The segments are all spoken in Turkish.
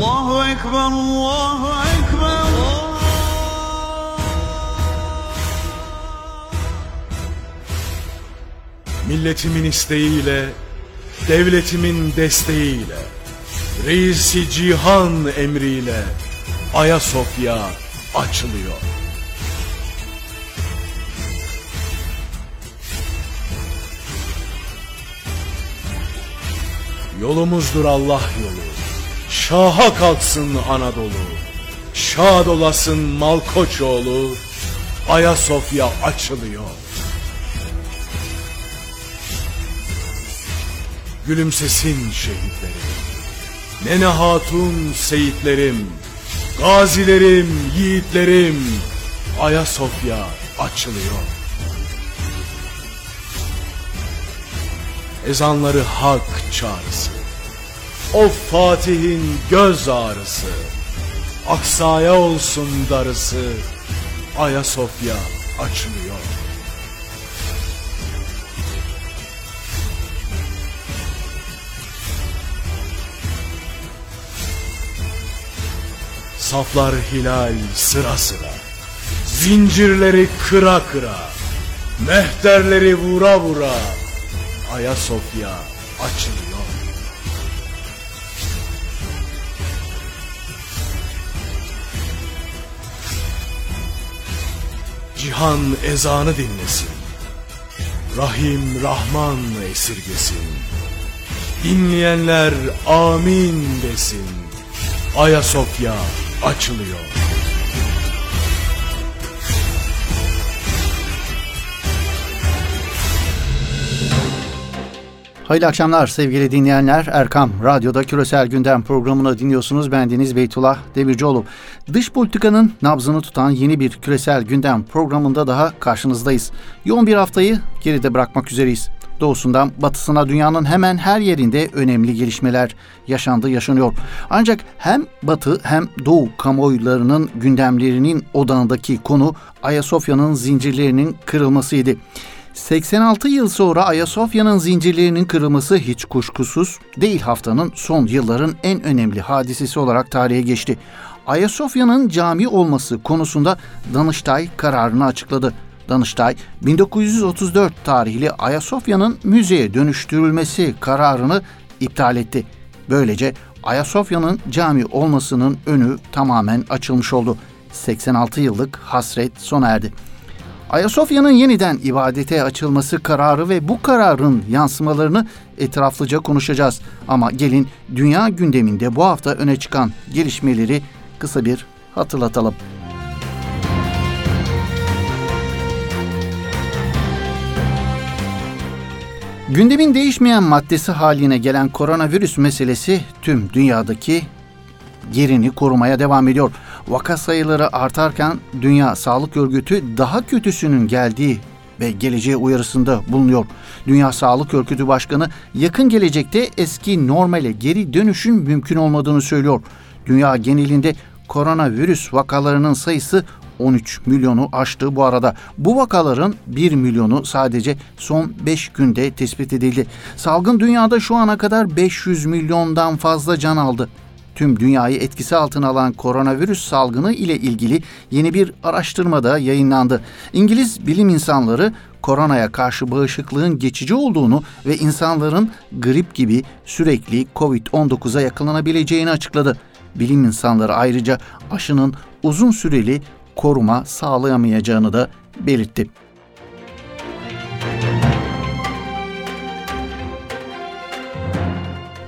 Allahu Ekber, Allahu Ekber. Milletimin isteğiyle, devletimin desteğiyle, reisi cihan emriyle Ayasofya açılıyor. Yolumuzdur Allah yolu. Şaha kalksın Anadolu. Şad olasın Malkoçoğlu. Ayasofya açılıyor. Gülümsesin şehitlerim. Nene hatun seyitlerim. Gazilerim, yiğitlerim. Ayasofya açılıyor. Ezanları hak çağrısı. Of Fatih'in göz ağrısı. Aksaya olsun darısı. Ayasofya açılıyor. Saflar hilal sıra sıra. Zincirleri kıra kıra. Mehterleri vura vura. Ayasofya açılıyor. Cihan ezanı dinlesin. Rahim Rahman esirgesin. Dinleyenler amin desin. Ayasofya açılıyor. Hayırlı akşamlar sevgili dinleyenler. Erkam Radyo'da Küresel Gündem programını dinliyorsunuz. Ben Deniz Beytullah Demircioğlu. Dış politikanın nabzını tutan yeni bir Küresel Gündem programında daha karşınızdayız. Yoğun bir haftayı geride bırakmak üzereyiz. Doğusundan batısına dünyanın hemen her yerinde önemli gelişmeler yaşandı, yaşanıyor. Ancak hem batı hem doğu kamuoylarının gündemlerinin odağındaki konu Ayasofya'nın zincirlerinin kırılmasıydı. 86 yıl sonra Ayasofya'nın zincirlerinin kırılması hiç kuşkusuz değil haftanın son yılların en önemli hadisesi olarak tarihe geçti. Ayasofya'nın cami olması konusunda Danıştay kararını açıkladı. Danıştay 1934 tarihli Ayasofya'nın müzeye dönüştürülmesi kararını iptal etti. Böylece Ayasofya'nın cami olmasının önü tamamen açılmış oldu. 86 yıllık hasret sona erdi. Ayasofya'nın yeniden ibadete açılması kararı ve bu kararın yansımalarını etraflıca konuşacağız. Ama gelin dünya gündeminde bu hafta öne çıkan gelişmeleri kısa bir hatırlatalım. Gündemin değişmeyen maddesi haline gelen koronavirüs meselesi tüm dünyadaki yerini korumaya devam ediyor. Vaka sayıları artarken Dünya Sağlık Örgütü daha kötüsünün geldiği ve geleceğe uyarısında bulunuyor. Dünya Sağlık Örgütü Başkanı yakın gelecekte eski normale geri dönüşün mümkün olmadığını söylüyor. Dünya genelinde koronavirüs vakalarının sayısı 13 milyonu aştı bu arada. Bu vakaların 1 milyonu sadece son 5 günde tespit edildi. Salgın dünyada şu ana kadar 500 milyondan fazla can aldı tüm dünyayı etkisi altına alan koronavirüs salgını ile ilgili yeni bir araştırmada yayınlandı. İngiliz bilim insanları koronaya karşı bağışıklığın geçici olduğunu ve insanların grip gibi sürekli COVID-19'a yakalanabileceğini açıkladı. Bilim insanları ayrıca aşının uzun süreli koruma sağlayamayacağını da belirtti.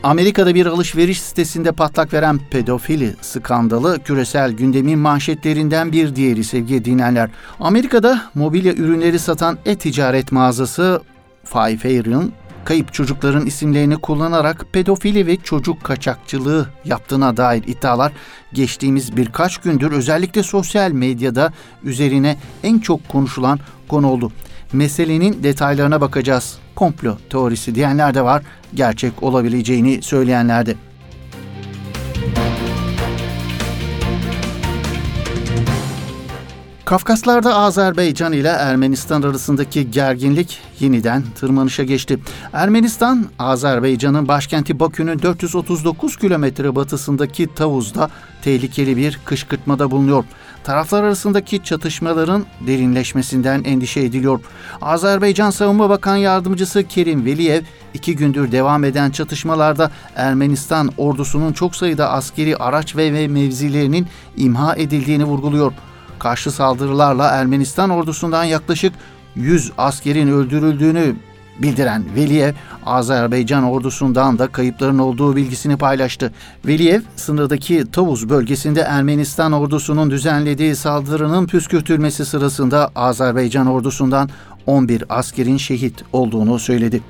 Amerika'da bir alışveriş sitesinde patlak veren pedofili skandalı küresel gündemin manşetlerinden bir diğeri sevgili dinleyenler. Amerika'da mobilya ürünleri satan e-ticaret mağazası Five Fair'ın kayıp çocukların isimlerini kullanarak pedofili ve çocuk kaçakçılığı yaptığına dair iddialar geçtiğimiz birkaç gündür özellikle sosyal medyada üzerine en çok konuşulan konu oldu. Meselenin detaylarına bakacağız. Komplo teorisi diyenler de var, gerçek olabileceğini söyleyenler de. Kafkaslar'da Azerbaycan ile Ermenistan arasındaki gerginlik yeniden tırmanışa geçti. Ermenistan, Azerbaycan'ın başkenti Bakü'nün 439 kilometre batısındaki Tavuz'da tehlikeli bir kışkırtmada bulunuyor. Taraflar arasındaki çatışmaların derinleşmesinden endişe ediliyor. Azerbaycan Savunma Bakan Yardımcısı Kerim Veliyev, iki gündür devam eden çatışmalarda Ermenistan ordusunun çok sayıda askeri araç ve mevzilerinin imha edildiğini vurguluyor karşı saldırılarla Ermenistan ordusundan yaklaşık 100 askerin öldürüldüğünü bildiren Veliyev, Azerbaycan ordusundan da kayıpların olduğu bilgisini paylaştı. Veliyev, sınırdaki Tavuz bölgesinde Ermenistan ordusunun düzenlediği saldırının püskürtülmesi sırasında Azerbaycan ordusundan 11 askerin şehit olduğunu söyledi.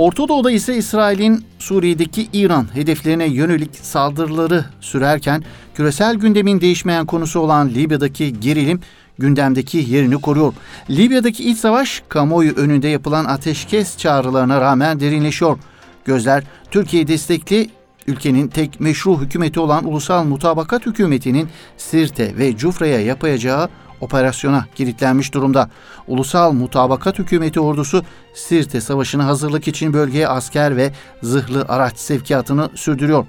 Orta Doğu'da ise İsrail'in Suriye'deki İran hedeflerine yönelik saldırıları sürerken küresel gündemin değişmeyen konusu olan Libya'daki gerilim gündemdeki yerini koruyor. Libya'daki iç savaş kamuoyu önünde yapılan ateşkes çağrılarına rağmen derinleşiyor. Gözler Türkiye destekli ülkenin tek meşru hükümeti olan Ulusal Mutabakat Hükümeti'nin Sirte ve Cufra'ya yapacağı operasyona kilitlenmiş durumda. Ulusal Mutabakat Hükümeti ordusu Sirte Savaşı'na hazırlık için bölgeye asker ve zırhlı araç sevkiyatını sürdürüyor.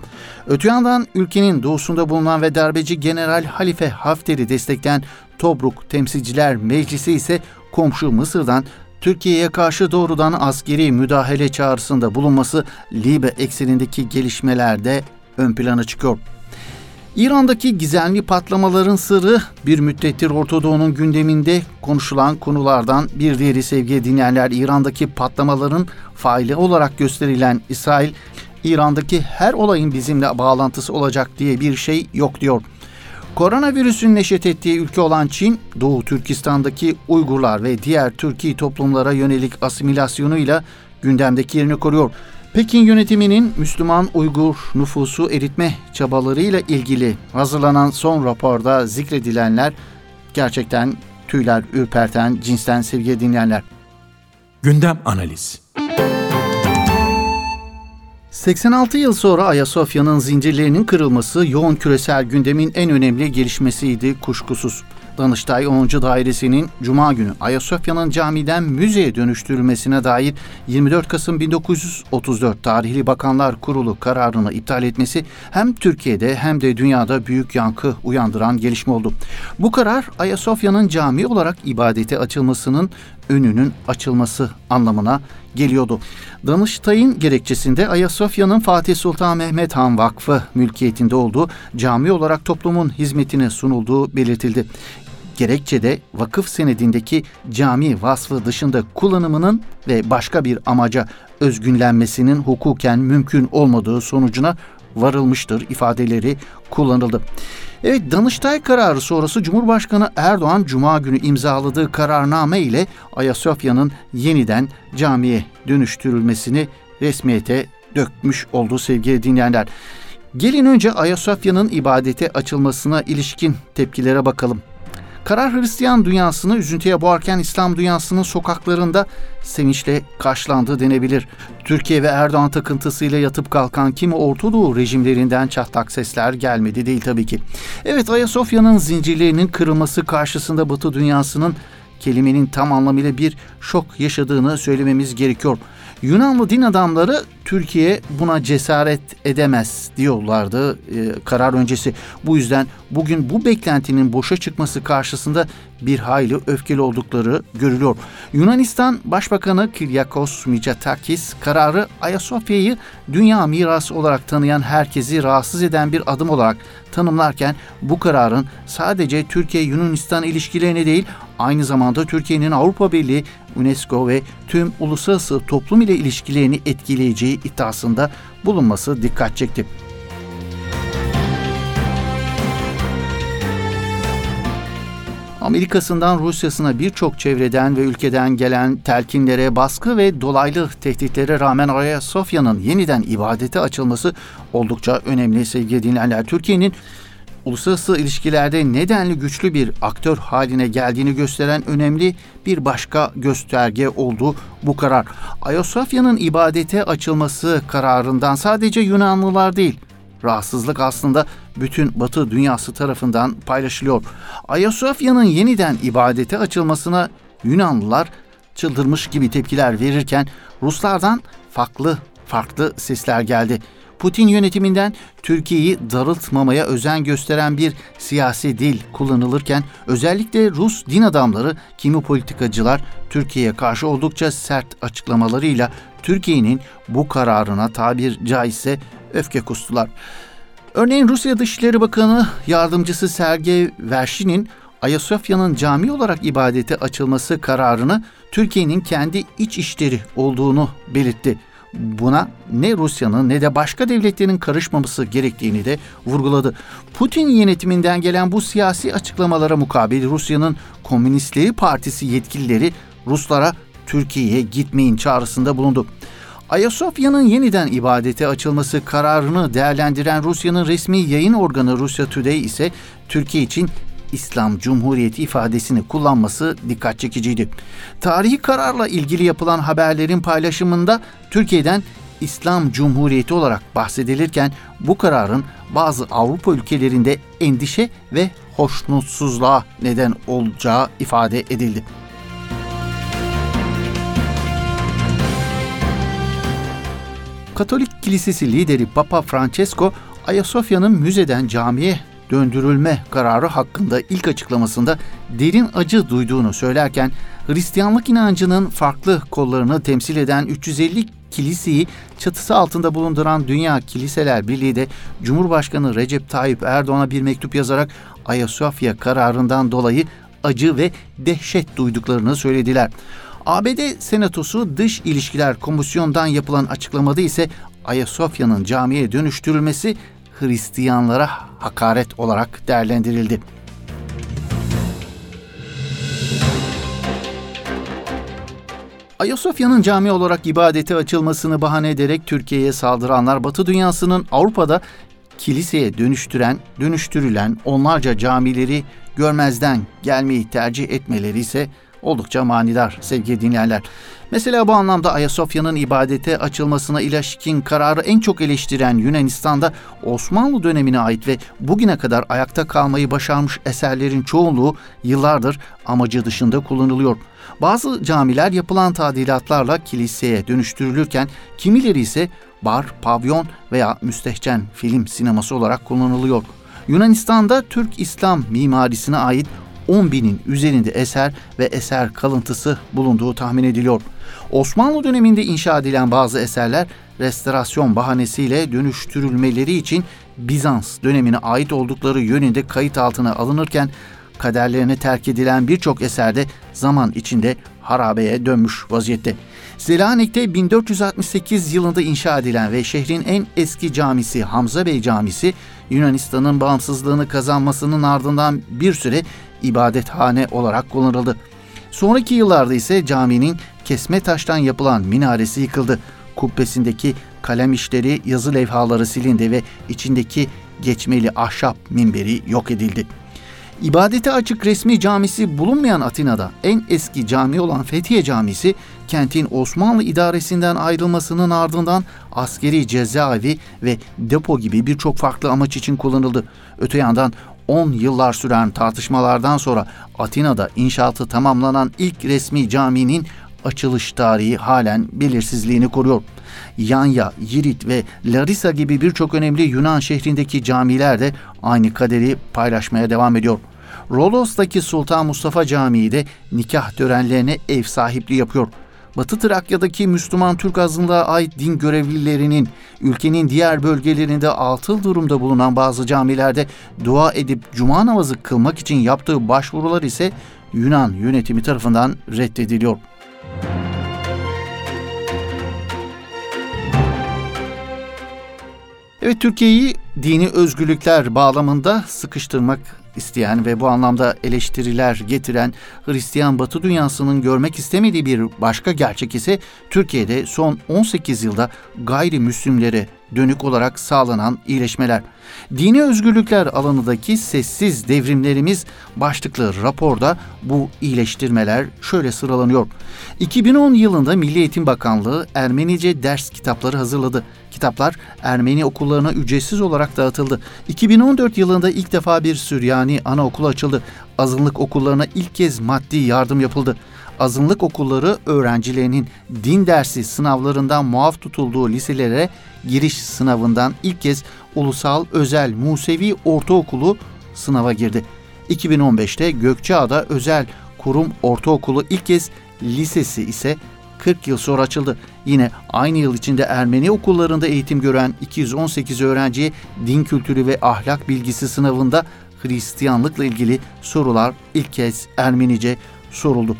Öte yandan ülkenin doğusunda bulunan ve darbeci General Halife Hafter'i destekleyen Tobruk Temsilciler Meclisi ise komşu Mısır'dan Türkiye'ye karşı doğrudan askeri müdahale çağrısında bulunması Libe eksenindeki gelişmelerde ön plana çıkıyor. İran'daki gizemli patlamaların sırrı bir müddettir Orta Doğu'nun gündeminde konuşulan konulardan bir diğeri sevgili dinleyenler İran'daki patlamaların faili olarak gösterilen İsrail, İran'daki her olayın bizimle bağlantısı olacak diye bir şey yok diyor. Koronavirüsün neşet ettiği ülke olan Çin, Doğu Türkistan'daki Uygurlar ve diğer Türkiye toplumlara yönelik asimilasyonuyla gündemdeki yerini koruyor. Pekin yönetiminin Müslüman Uygur nüfusu eritme çabalarıyla ilgili hazırlanan son raporda zikredilenler gerçekten tüyler ürperten cinsten sevgili dinleyenler. Gündem analiz 86 yıl sonra Ayasofya'nın zincirlerinin kırılması yoğun küresel gündemin en önemli gelişmesiydi kuşkusuz. Danıştay 10. Dairesi'nin Cuma günü Ayasofya'nın camiden müzeye dönüştürülmesine dair 24 Kasım 1934 tarihli Bakanlar Kurulu kararını iptal etmesi hem Türkiye'de hem de dünyada büyük yankı uyandıran gelişme oldu. Bu karar Ayasofya'nın cami olarak ibadete açılmasının önünün açılması anlamına geliyordu. Danıştay'ın gerekçesinde Ayasofya'nın Fatih Sultan Mehmet Han Vakfı mülkiyetinde olduğu cami olarak toplumun hizmetine sunulduğu belirtildi. Gerekçede vakıf senedindeki cami vasfı dışında kullanımının ve başka bir amaca özgünlenmesinin hukuken mümkün olmadığı sonucuna varılmıştır ifadeleri kullanıldı. Evet Danıştay kararı sonrası Cumhurbaşkanı Erdoğan Cuma günü imzaladığı kararname ile Ayasofya'nın yeniden camiye dönüştürülmesini resmiyete dökmüş oldu sevgili dinleyenler. Gelin önce Ayasofya'nın ibadete açılmasına ilişkin tepkilere bakalım. Karar Hristiyan dünyasını üzüntüye boğarken İslam dünyasının sokaklarında sevinçle karşılandı denebilir. Türkiye ve Erdoğan takıntısıyla yatıp kalkan kimi Orta Doğu rejimlerinden çatlak sesler gelmedi değil tabii ki. Evet Ayasofya'nın zincirlerinin kırılması karşısında Batı dünyasının kelimenin tam anlamıyla bir şok yaşadığını söylememiz gerekiyor. Yunanlı din adamları Türkiye buna cesaret edemez diyorlardı e, karar öncesi. Bu yüzden bugün bu beklentinin boşa çıkması karşısında bir hayli öfkeli oldukları görülüyor. Yunanistan Başbakanı Kyriakos Mitsotakis kararı Ayasofya'yı dünya mirası olarak tanıyan herkesi rahatsız eden bir adım olarak tanımlarken bu kararın sadece Türkiye-Yunanistan ilişkilerine değil aynı zamanda Türkiye'nin Avrupa Birliği, UNESCO ve tüm uluslararası toplum ile ilişkilerini etkileyeceği iddiasında bulunması dikkat çekti. Amerika'sından Rusya'sına birçok çevreden ve ülkeden gelen telkinlere, baskı ve dolaylı tehditlere rağmen Ayasofya'nın yeniden ibadete açılması oldukça önemli sevgili dinleyenler. Türkiye'nin uluslararası ilişkilerde nedenli güçlü bir aktör haline geldiğini gösteren önemli bir başka gösterge oldu bu karar. Ayasofya'nın ibadete açılması kararından sadece Yunanlılar değil, rahatsızlık aslında bütün Batı dünyası tarafından paylaşılıyor. Ayasofya'nın yeniden ibadete açılmasına Yunanlılar çıldırmış gibi tepkiler verirken Ruslardan farklı farklı sesler geldi. Putin yönetiminden Türkiye'yi darıltmamaya özen gösteren bir siyasi dil kullanılırken özellikle Rus din adamları, kimi politikacılar Türkiye'ye karşı oldukça sert açıklamalarıyla Türkiye'nin bu kararına tabir caizse öfke kustular. Örneğin Rusya Dışişleri Bakanı Yardımcısı Sergey Vershin'in Ayasofya'nın cami olarak ibadete açılması kararını Türkiye'nin kendi iç işleri olduğunu belirtti. Buna ne Rusya'nın ne de başka devletlerin karışmaması gerektiğini de vurguladı. Putin yönetiminden gelen bu siyasi açıklamalara mukabil Rusya'nın Komünistleri Partisi yetkilileri Ruslara Türkiye'ye gitmeyin çağrısında bulundu. Ayasofya'nın yeniden ibadete açılması kararını değerlendiren Rusya'nın resmi yayın organı Rusya Today ise Türkiye için İslam Cumhuriyeti ifadesini kullanması dikkat çekiciydi. Tarihi kararla ilgili yapılan haberlerin paylaşımında Türkiye'den İslam Cumhuriyeti olarak bahsedilirken bu kararın bazı Avrupa ülkelerinde endişe ve hoşnutsuzluğa neden olacağı ifade edildi. Katolik Kilisesi lideri Papa Francesco Ayasofya'nın müzeden camiye döndürülme kararı hakkında ilk açıklamasında derin acı duyduğunu söylerken Hristiyanlık inancının farklı kollarını temsil eden 350 kiliseyi çatısı altında bulunduran Dünya Kiliseler Birliği de Cumhurbaşkanı Recep Tayyip Erdoğan'a bir mektup yazarak Ayasofya kararından dolayı acı ve dehşet duyduklarını söylediler. ABD Senatosu Dış İlişkiler Komisyonu'ndan yapılan açıklamada ise Ayasofya'nın camiye dönüştürülmesi Hristiyanlara hakaret olarak değerlendirildi. Ayasofya'nın cami olarak ibadete açılmasını bahane ederek Türkiye'ye saldıranlar Batı dünyasının Avrupa'da kiliseye dönüştüren, dönüştürülen onlarca camileri görmezden gelmeyi tercih etmeleri ise oldukça manidar sevgili dinleyenler. Mesela bu anlamda Ayasofya'nın ibadete açılmasına ilişkin kararı en çok eleştiren Yunanistan'da Osmanlı dönemine ait ve bugüne kadar ayakta kalmayı başarmış eserlerin çoğunluğu yıllardır amacı dışında kullanılıyor. Bazı camiler yapılan tadilatlarla kiliseye dönüştürülürken kimileri ise bar, pavyon veya müstehcen film sineması olarak kullanılıyor. Yunanistan'da Türk İslam mimarisine ait 10 binin üzerinde eser ve eser kalıntısı bulunduğu tahmin ediliyor. Osmanlı döneminde inşa edilen bazı eserler restorasyon bahanesiyle dönüştürülmeleri için Bizans dönemine ait oldukları yönünde kayıt altına alınırken kaderlerine terk edilen birçok eserde zaman içinde harabeye dönmüş vaziyette. Selanik'te 1468 yılında inşa edilen ve şehrin en eski camisi Hamza Bey Camisi Yunanistan'ın bağımsızlığını kazanmasının ardından bir süre ibadethane olarak kullanıldı. Sonraki yıllarda ise caminin kesme taştan yapılan minaresi yıkıldı. Kubbesindeki kalem işleri, yazı levhaları silindi ve içindeki geçmeli ahşap minberi yok edildi. İbadete açık resmi camisi bulunmayan Atina'da en eski cami olan Fethiye Camisi, kentin Osmanlı idaresinden ayrılmasının ardından askeri cezaevi ve depo gibi birçok farklı amaç için kullanıldı. Öte yandan 10 yıllar süren tartışmalardan sonra Atina'da inşaatı tamamlanan ilk resmi caminin açılış tarihi halen belirsizliğini koruyor. Yanya, Yirit ve Larissa gibi birçok önemli Yunan şehrindeki camiler de aynı kaderi paylaşmaya devam ediyor. Rodos'taki Sultan Mustafa Camii de nikah törenlerine ev sahipliği yapıyor. Batı Trakya'daki Müslüman Türk azınlığa ait din görevlilerinin ülkenin diğer bölgelerinde altıl durumda bulunan bazı camilerde dua edip cuma namazı kılmak için yaptığı başvurular ise Yunan yönetimi tarafından reddediliyor. Evet Türkiye'yi dini özgürlükler bağlamında sıkıştırmak isteyen ve bu anlamda eleştiriler getiren Hristiyan Batı dünyasının görmek istemediği bir başka gerçek ise Türkiye'de son 18 yılda gayrimüslimlere dönük olarak sağlanan iyileşmeler. Dini özgürlükler alanındaki sessiz devrimlerimiz başlıklı raporda bu iyileştirmeler şöyle sıralanıyor. 2010 yılında Milli Eğitim Bakanlığı Ermenice ders kitapları hazırladı. Kitaplar Ermeni okullarına ücretsiz olarak dağıtıldı. 2014 yılında ilk defa bir Süryani anaokulu açıldı. Azınlık okullarına ilk kez maddi yardım yapıldı azınlık okulları öğrencilerinin din dersi sınavlarından muaf tutulduğu liselere giriş sınavından ilk kez Ulusal Özel Musevi Ortaokulu sınava girdi. 2015'te Gökçeada Özel Kurum Ortaokulu ilk kez lisesi ise 40 yıl sonra açıldı. Yine aynı yıl içinde Ermeni okullarında eğitim gören 218 öğrenciye din kültürü ve ahlak bilgisi sınavında Hristiyanlıkla ilgili sorular ilk kez Ermenice soruldu.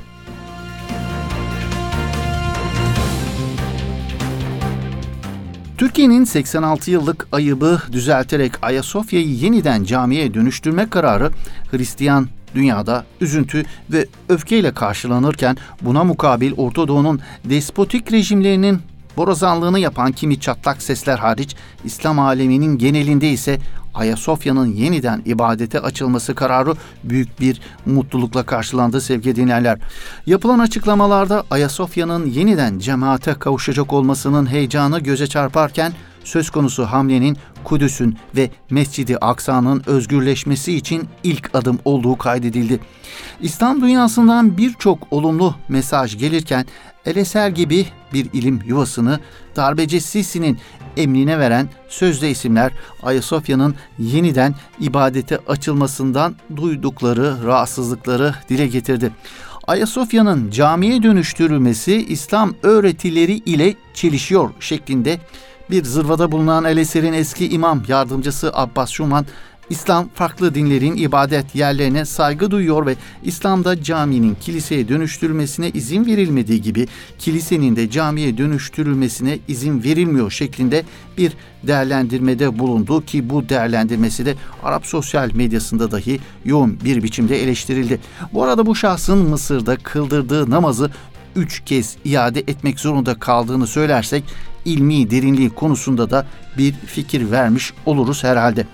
Türkiye'nin 86 yıllık ayıbı düzelterek Ayasofya'yı yeniden camiye dönüştürme kararı Hristiyan dünyada üzüntü ve öfkeyle karşılanırken buna mukabil Orta Doğu'nun despotik rejimlerinin borazanlığını yapan kimi çatlak sesler hariç İslam aleminin genelinde ise Ayasofya'nın yeniden ibadete açılması kararı büyük bir mutlulukla karşılandı sevgili dinleyenler. Yapılan açıklamalarda Ayasofya'nın yeniden cemaate kavuşacak olmasının heyecanı göze çarparken söz konusu hamlenin Kudüs'ün ve Mescidi Aksa'nın özgürleşmesi için ilk adım olduğu kaydedildi. İslam dünyasından birçok olumlu mesaj gelirken El Eser gibi bir ilim yuvasını darbeci Sisi'nin emrine veren sözde isimler Ayasofya'nın yeniden ibadete açılmasından duydukları rahatsızlıkları dile getirdi. Ayasofya'nın camiye dönüştürülmesi İslam öğretileri ile çelişiyor şeklinde bir zırvada bulunan El Eser'in eski imam yardımcısı Abbas Şuman İslam farklı dinlerin ibadet yerlerine saygı duyuyor ve İslam'da caminin kiliseye dönüştürülmesine izin verilmediği gibi kilisenin de camiye dönüştürülmesine izin verilmiyor şeklinde bir değerlendirmede bulundu ki bu değerlendirmesi de Arap sosyal medyasında dahi yoğun bir biçimde eleştirildi. Bu arada bu şahsın Mısır'da kıldırdığı namazı üç kez iade etmek zorunda kaldığını söylersek ilmi derinliği konusunda da bir fikir vermiş oluruz herhalde.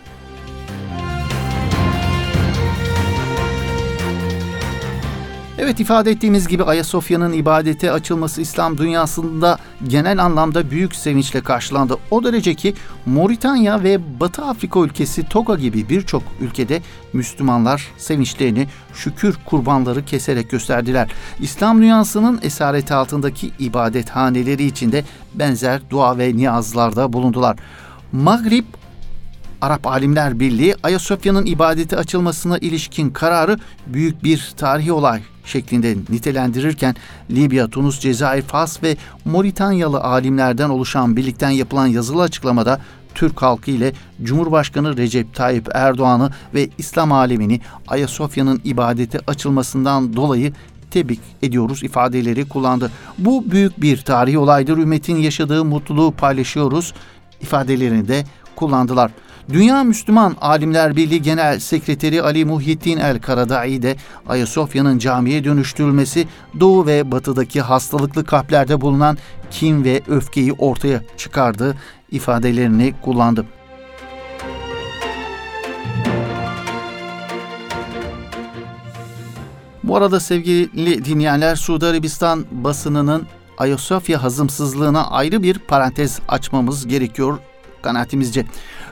Evet ifade ettiğimiz gibi Ayasofya'nın ibadete açılması İslam dünyasında genel anlamda büyük sevinçle karşılandı. O derece ki Moritanya ve Batı Afrika ülkesi Toga gibi birçok ülkede Müslümanlar sevinçlerini şükür kurbanları keserek gösterdiler. İslam dünyasının esareti altındaki ibadethaneleri içinde benzer dua ve niyazlarda bulundular. Maghrib Arap Alimler Birliği Ayasofya'nın ibadeti açılmasına ilişkin kararı büyük bir tarihi olay şeklinde nitelendirirken Libya, Tunus, Cezayir, Fas ve Moritanyalı alimlerden oluşan birlikten yapılan yazılı açıklamada Türk halkı ile Cumhurbaşkanı Recep Tayyip Erdoğan'ı ve İslam alemini Ayasofya'nın ibadete açılmasından dolayı tebrik ediyoruz ifadeleri kullandı. Bu büyük bir tarihi olaydır. Ümmetin yaşadığı mutluluğu paylaşıyoruz ifadelerini de kullandılar. Dünya Müslüman Alimler Birliği Genel Sekreteri Ali Muhyiddin El Karadai de Ayasofya'nın camiye dönüştürülmesi Doğu ve Batı'daki hastalıklı kalplerde bulunan kin ve öfkeyi ortaya çıkardı ifadelerini kullandı. Bu arada sevgili dinleyenler Suudi Arabistan basınının Ayasofya hazımsızlığına ayrı bir parantez açmamız gerekiyor kanaatimizce.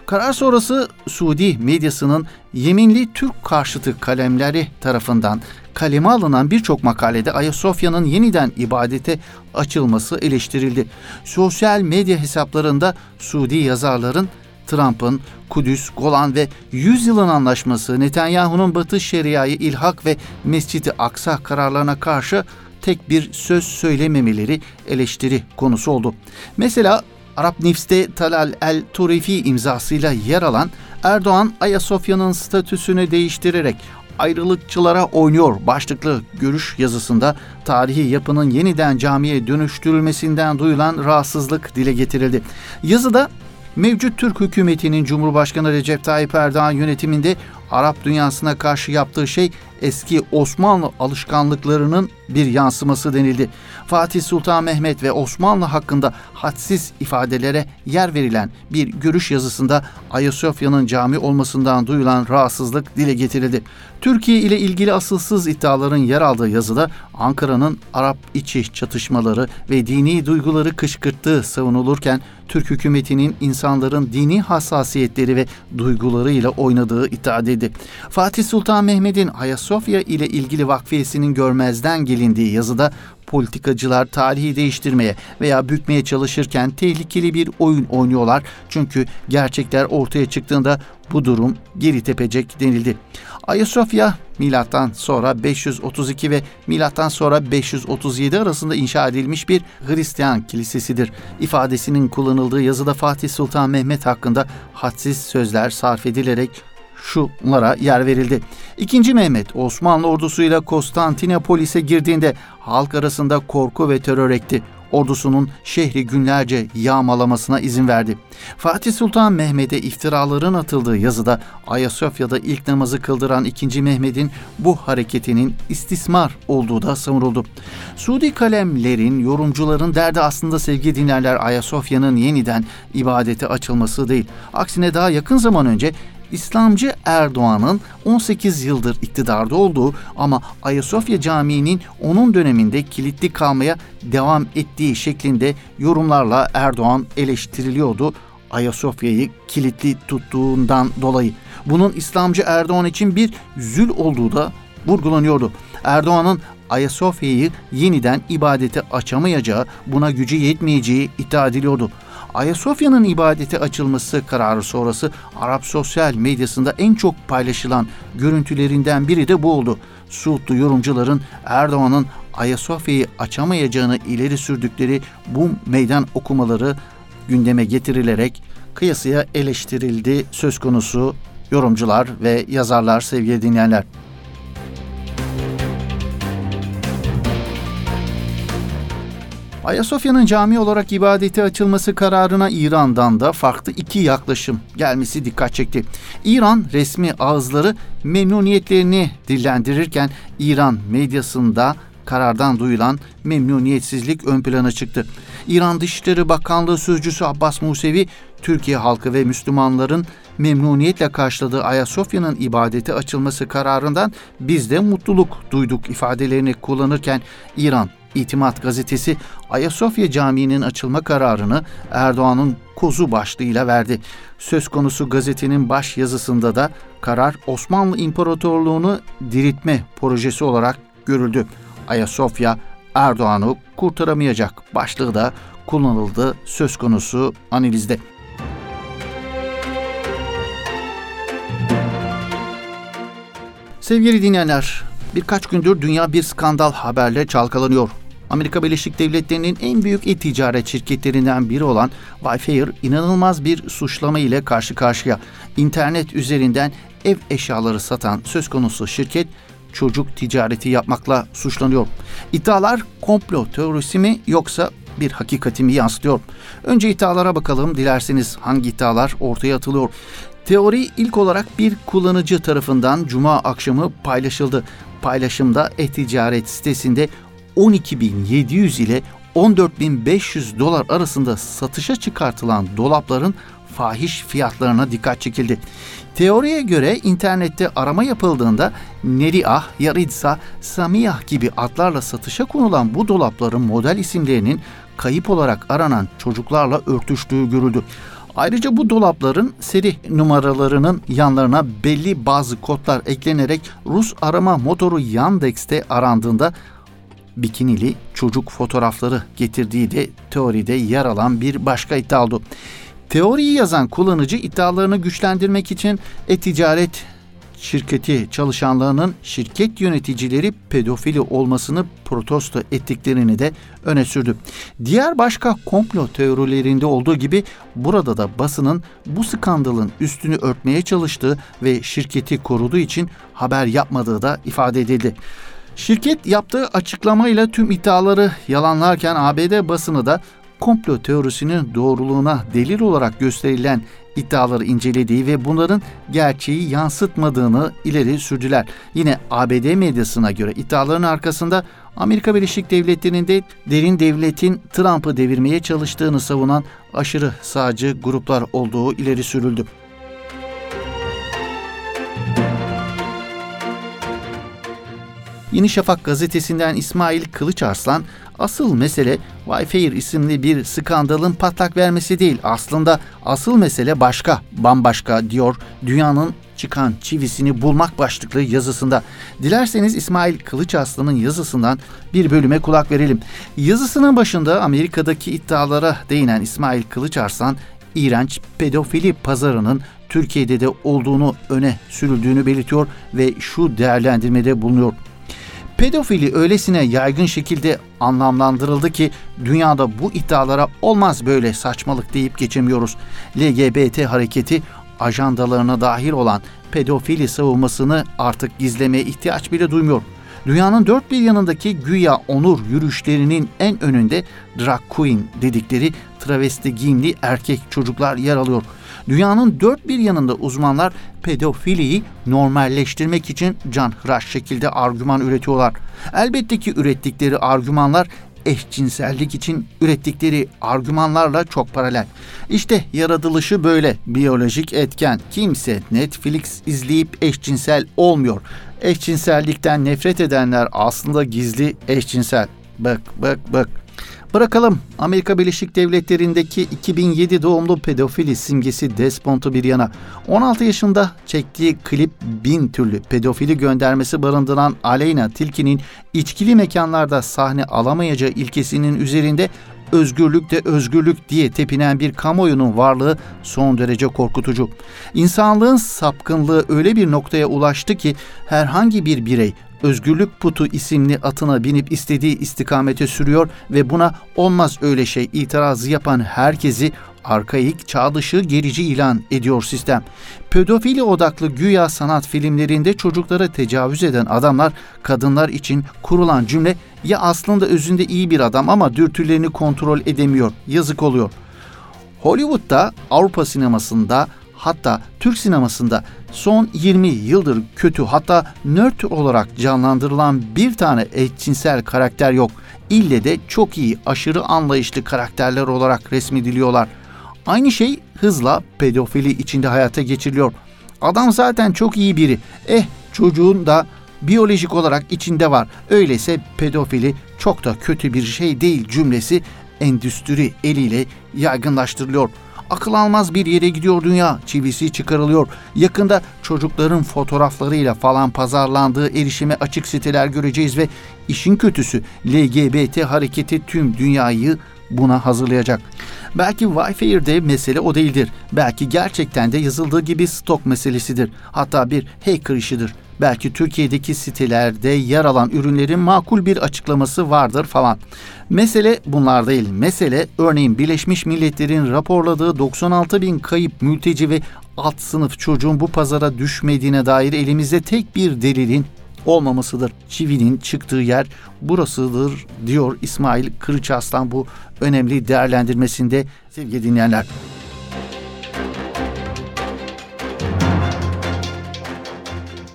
Karar sonrası Suudi medyasının yeminli Türk karşıtı kalemleri tarafından kaleme alınan birçok makalede Ayasofya'nın yeniden ibadete açılması eleştirildi. Sosyal medya hesaplarında Suudi yazarların Trump'ın Kudüs, Golan ve 100 yılın anlaşması, Netanyahu'nun Batı Şeria'yı ilhak ve Mescid-i Aksa kararlarına karşı tek bir söz söylememeleri eleştiri konusu oldu. Mesela Arap News'te Talal El Turifi imzasıyla yer alan Erdoğan Ayasofya'nın statüsünü değiştirerek ayrılıkçılara oynuyor başlıklı görüş yazısında tarihi yapının yeniden camiye dönüştürülmesinden duyulan rahatsızlık dile getirildi. Yazıda mevcut Türk hükümetinin Cumhurbaşkanı Recep Tayyip Erdoğan yönetiminde Arap dünyasına karşı yaptığı şey eski Osmanlı alışkanlıklarının bir yansıması denildi. Fatih Sultan Mehmet ve Osmanlı hakkında hadsiz ifadelere yer verilen bir görüş yazısında Ayasofya'nın cami olmasından duyulan rahatsızlık dile getirildi. Türkiye ile ilgili asılsız iddiaların yer aldığı yazıda Ankara'nın Arap içi çatışmaları ve dini duyguları kışkırttığı savunulurken Türk hükümetinin insanların dini hassasiyetleri ve duygularıyla oynadığı iddia edildi. Fatih Sultan Mehmet'in Ayasofya ile ilgili vakfiyesinin görmezden gelindiği yazıda politikacılar tarihi değiştirmeye veya bükmeye çalışırken tehlikeli bir oyun oynuyorlar. Çünkü gerçekler ortaya çıktığında bu durum geri tepecek denildi. Ayasofya milattan sonra 532 ve milattan sonra 537 arasında inşa edilmiş bir Hristiyan kilisesidir. İfadesinin kullanıldığı yazıda Fatih Sultan Mehmet hakkında hadsiz sözler sarf edilerek şunlara yer verildi. İkinci Mehmet Osmanlı ordusuyla Konstantinopolis'e girdiğinde halk arasında korku ve terör ekti ordusunun şehri günlerce yağmalamasına izin verdi. Fatih Sultan Mehmet'e iftiraların atıldığı yazıda Ayasofya'da ilk namazı kıldıran 2. Mehmet'in bu hareketinin istismar olduğu da savunuldu. Suudi kalemlerin, yorumcuların derdi aslında sevgi dinlerler Ayasofya'nın yeniden ibadete açılması değil. Aksine daha yakın zaman önce İslamcı Erdoğan'ın 18 yıldır iktidarda olduğu ama Ayasofya Camii'nin onun döneminde kilitli kalmaya devam ettiği şeklinde yorumlarla Erdoğan eleştiriliyordu. Ayasofya'yı kilitli tuttuğundan dolayı. Bunun İslamcı Erdoğan için bir zül olduğu da vurgulanıyordu. Erdoğan'ın Ayasofya'yı yeniden ibadete açamayacağı, buna gücü yetmeyeceği iddia ediliyordu. Ayasofya'nın ibadete açılması kararı sonrası Arap sosyal medyasında en çok paylaşılan görüntülerinden biri de bu oldu. Suudlu yorumcuların Erdoğan'ın Ayasofya'yı açamayacağını ileri sürdükleri bu meydan okumaları gündeme getirilerek kıyasıya eleştirildi söz konusu yorumcular ve yazarlar sevgili dinleyenler. Ayasofya'nın cami olarak ibadete açılması kararına İran'dan da farklı iki yaklaşım gelmesi dikkat çekti. İran resmi ağızları memnuniyetlerini dillendirirken İran medyasında karardan duyulan memnuniyetsizlik ön plana çıktı. İran Dışişleri Bakanlığı Sözcüsü Abbas Musevi, Türkiye halkı ve Müslümanların memnuniyetle karşıladığı Ayasofya'nın ibadete açılması kararından biz de mutluluk duyduk ifadelerini kullanırken İran İtimat gazetesi Ayasofya Camii'nin açılma kararını Erdoğan'ın kozu başlığıyla verdi. Söz konusu gazetenin baş yazısında da karar Osmanlı İmparatorluğunu diriltme projesi olarak görüldü. Ayasofya Erdoğan'ı kurtaramayacak başlığı da kullanıldı söz konusu analizde. Sevgili dinleyenler, birkaç gündür dünya bir skandal haberle çalkalanıyor. Amerika Birleşik Devletleri'nin en büyük e-ticaret şirketlerinden biri olan Wayfair inanılmaz bir suçlama ile karşı karşıya. İnternet üzerinden ev eşyaları satan söz konusu şirket çocuk ticareti yapmakla suçlanıyor. İddialar komplo teorisi mi yoksa bir hakikati mi yansıtıyor? Önce iddialara bakalım dilerseniz hangi iddialar ortaya atılıyor. Teori ilk olarak bir kullanıcı tarafından cuma akşamı paylaşıldı. Paylaşımda e-ticaret sitesinde 12.700 ile 14.500 dolar arasında satışa çıkartılan dolapların fahiş fiyatlarına dikkat çekildi. Teoriye göre internette arama yapıldığında Neriah, Yaritsa, Samiyah gibi adlarla satışa konulan bu dolapların model isimlerinin kayıp olarak aranan çocuklarla örtüştüğü görüldü. Ayrıca bu dolapların seri numaralarının yanlarına belli bazı kodlar eklenerek Rus arama motoru Yandex'te arandığında bikinili çocuk fotoğrafları getirdiği de teoride yer alan bir başka iddia oldu. Teoriyi yazan kullanıcı iddialarını güçlendirmek için e-ticaret şirketi çalışanlarının şirket yöneticileri pedofili olmasını protesto ettiklerini de öne sürdü. Diğer başka komplo teorilerinde olduğu gibi burada da basının bu skandalın üstünü örtmeye çalıştığı ve şirketi koruduğu için haber yapmadığı da ifade edildi. Şirket yaptığı açıklamayla tüm iddiaları yalanlarken ABD basını da komplo teorisinin doğruluğuna delil olarak gösterilen iddiaları incelediği ve bunların gerçeği yansıtmadığını ileri sürdüler. Yine ABD medyasına göre iddiaların arkasında Amerika Birleşik Devletleri'nde derin devletin Trump'ı devirmeye çalıştığını savunan aşırı sağcı gruplar olduğu ileri sürüldü. Yeni Şafak gazetesinden İsmail Kılıçarslan, asıl mesele Wayfair isimli bir skandalın patlak vermesi değil. Aslında asıl mesele başka, bambaşka diyor dünyanın çıkan çivisini bulmak başlıklı yazısında. Dilerseniz İsmail Kılıçarslan'ın yazısından bir bölüme kulak verelim. Yazısının başında Amerika'daki iddialara değinen İsmail Kılıçarslan, iğrenç pedofili pazarının Türkiye'de de olduğunu öne sürüldüğünü belirtiyor ve şu değerlendirmede bulunuyor. Pedofili öylesine yaygın şekilde anlamlandırıldı ki dünyada bu iddialara olmaz böyle saçmalık deyip geçemiyoruz. LGBT hareketi ajandalarına dahil olan pedofili savunmasını artık gizlemeye ihtiyaç bile duymuyor. Dünyanın dört bir yanındaki güya onur yürüyüşlerinin en önünde drag queen dedikleri travesti giyimli erkek çocuklar yer alıyor. Dünyanın dört bir yanında uzmanlar pedofiliyi normalleştirmek için canhıraş şekilde argüman üretiyorlar. Elbette ki ürettikleri argümanlar eşcinsellik için ürettikleri argümanlarla çok paralel. İşte yaratılışı böyle. Biyolojik etken. Kimse Netflix izleyip eşcinsel olmuyor. Eşcinsellikten nefret edenler aslında gizli eşcinsel. Bak bak bak. Bırakalım Amerika Birleşik Devletleri'ndeki 2007 doğumlu pedofili simgesi Despont'u bir yana. 16 yaşında çektiği klip bin türlü pedofili göndermesi barındıran Aleyna Tilki'nin içkili mekanlarda sahne alamayacağı ilkesinin üzerinde özgürlük de özgürlük diye tepinen bir kamuoyunun varlığı son derece korkutucu. İnsanlığın sapkınlığı öyle bir noktaya ulaştı ki herhangi bir birey Özgürlük Putu isimli atına binip istediği istikamete sürüyor ve buna olmaz öyle şey itirazı yapan herkesi arkaik, çağ dışı, gerici ilan ediyor sistem. Pedofili odaklı güya sanat filmlerinde çocuklara tecavüz eden adamlar kadınlar için kurulan cümle ya aslında özünde iyi bir adam ama dürtülerini kontrol edemiyor. Yazık oluyor. Hollywood'da, Avrupa sinemasında hatta Türk sinemasında son 20 yıldır kötü hatta nerd olarak canlandırılan bir tane eşcinsel karakter yok. İlle de çok iyi, aşırı anlayışlı karakterler olarak resmediliyorlar. Aynı şey hızla pedofili içinde hayata geçiriliyor. Adam zaten çok iyi biri. Eh çocuğun da biyolojik olarak içinde var. Öyleyse pedofili çok da kötü bir şey değil cümlesi endüstri eliyle yaygınlaştırılıyor.'' Akıl almaz bir yere gidiyor dünya. Çivisi çıkarılıyor. Yakında çocukların fotoğraflarıyla falan pazarlandığı erişime açık siteler göreceğiz ve işin kötüsü LGBT hareketi tüm dünyayı buna hazırlayacak. Belki Wi-Fi'de mesele o değildir. Belki gerçekten de yazıldığı gibi stok meselesidir. Hatta bir hacker işidir. Belki Türkiye'deki sitelerde yer alan ürünlerin makul bir açıklaması vardır falan. Mesele bunlar değil. Mesele örneğin Birleşmiş Milletler'in raporladığı 96 bin kayıp mülteci ve alt sınıf çocuğun bu pazara düşmediğine dair elimizde tek bir delilin olmamasıdır. Çivinin çıktığı yer burasıdır diyor İsmail Kırıçaslan bu önemli değerlendirmesinde sevgili dinleyenler.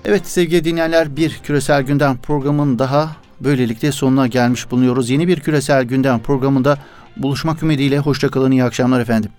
Evet sevgili dinleyenler bir küresel gündem programının daha böylelikle sonuna gelmiş bulunuyoruz. Yeni bir küresel gündem programında buluşmak ümidiyle hoşçakalın iyi akşamlar efendim.